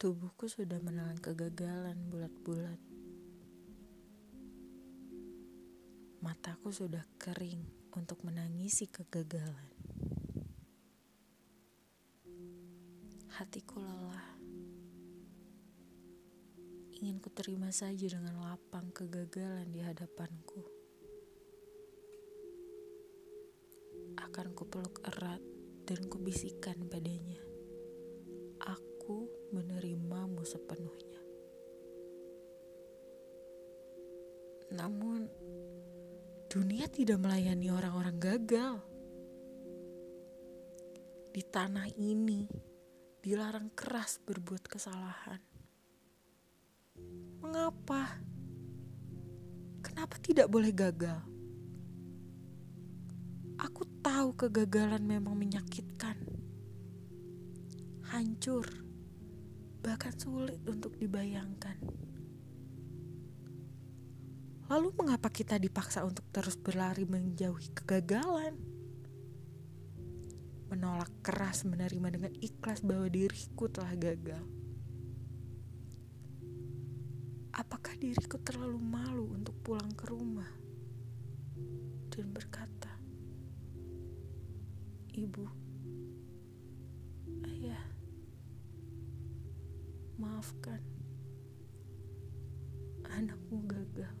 Tubuhku sudah menelan kegagalan bulat-bulat. Mataku sudah kering untuk menangisi kegagalan. Hatiku lelah. Ingin ku terima saja dengan lapang kegagalan di hadapanku. Akan kupeluk erat dan kubisikkan padanya. Sepenuhnya. Namun, dunia tidak melayani orang-orang gagal. Di tanah ini, dilarang keras berbuat kesalahan. Mengapa? Kenapa tidak boleh gagal? Aku tahu kegagalan memang menyakitkan, hancur bahkan sulit untuk dibayangkan. Lalu, mengapa kita dipaksa untuk terus berlari menjauhi kegagalan? Menolak keras menerima dengan ikhlas bahwa diriku telah gagal. Apakah diriku terlalu malu untuk pulang ke rumah dan berkata, "Ibu, maafkan anakmu gagal.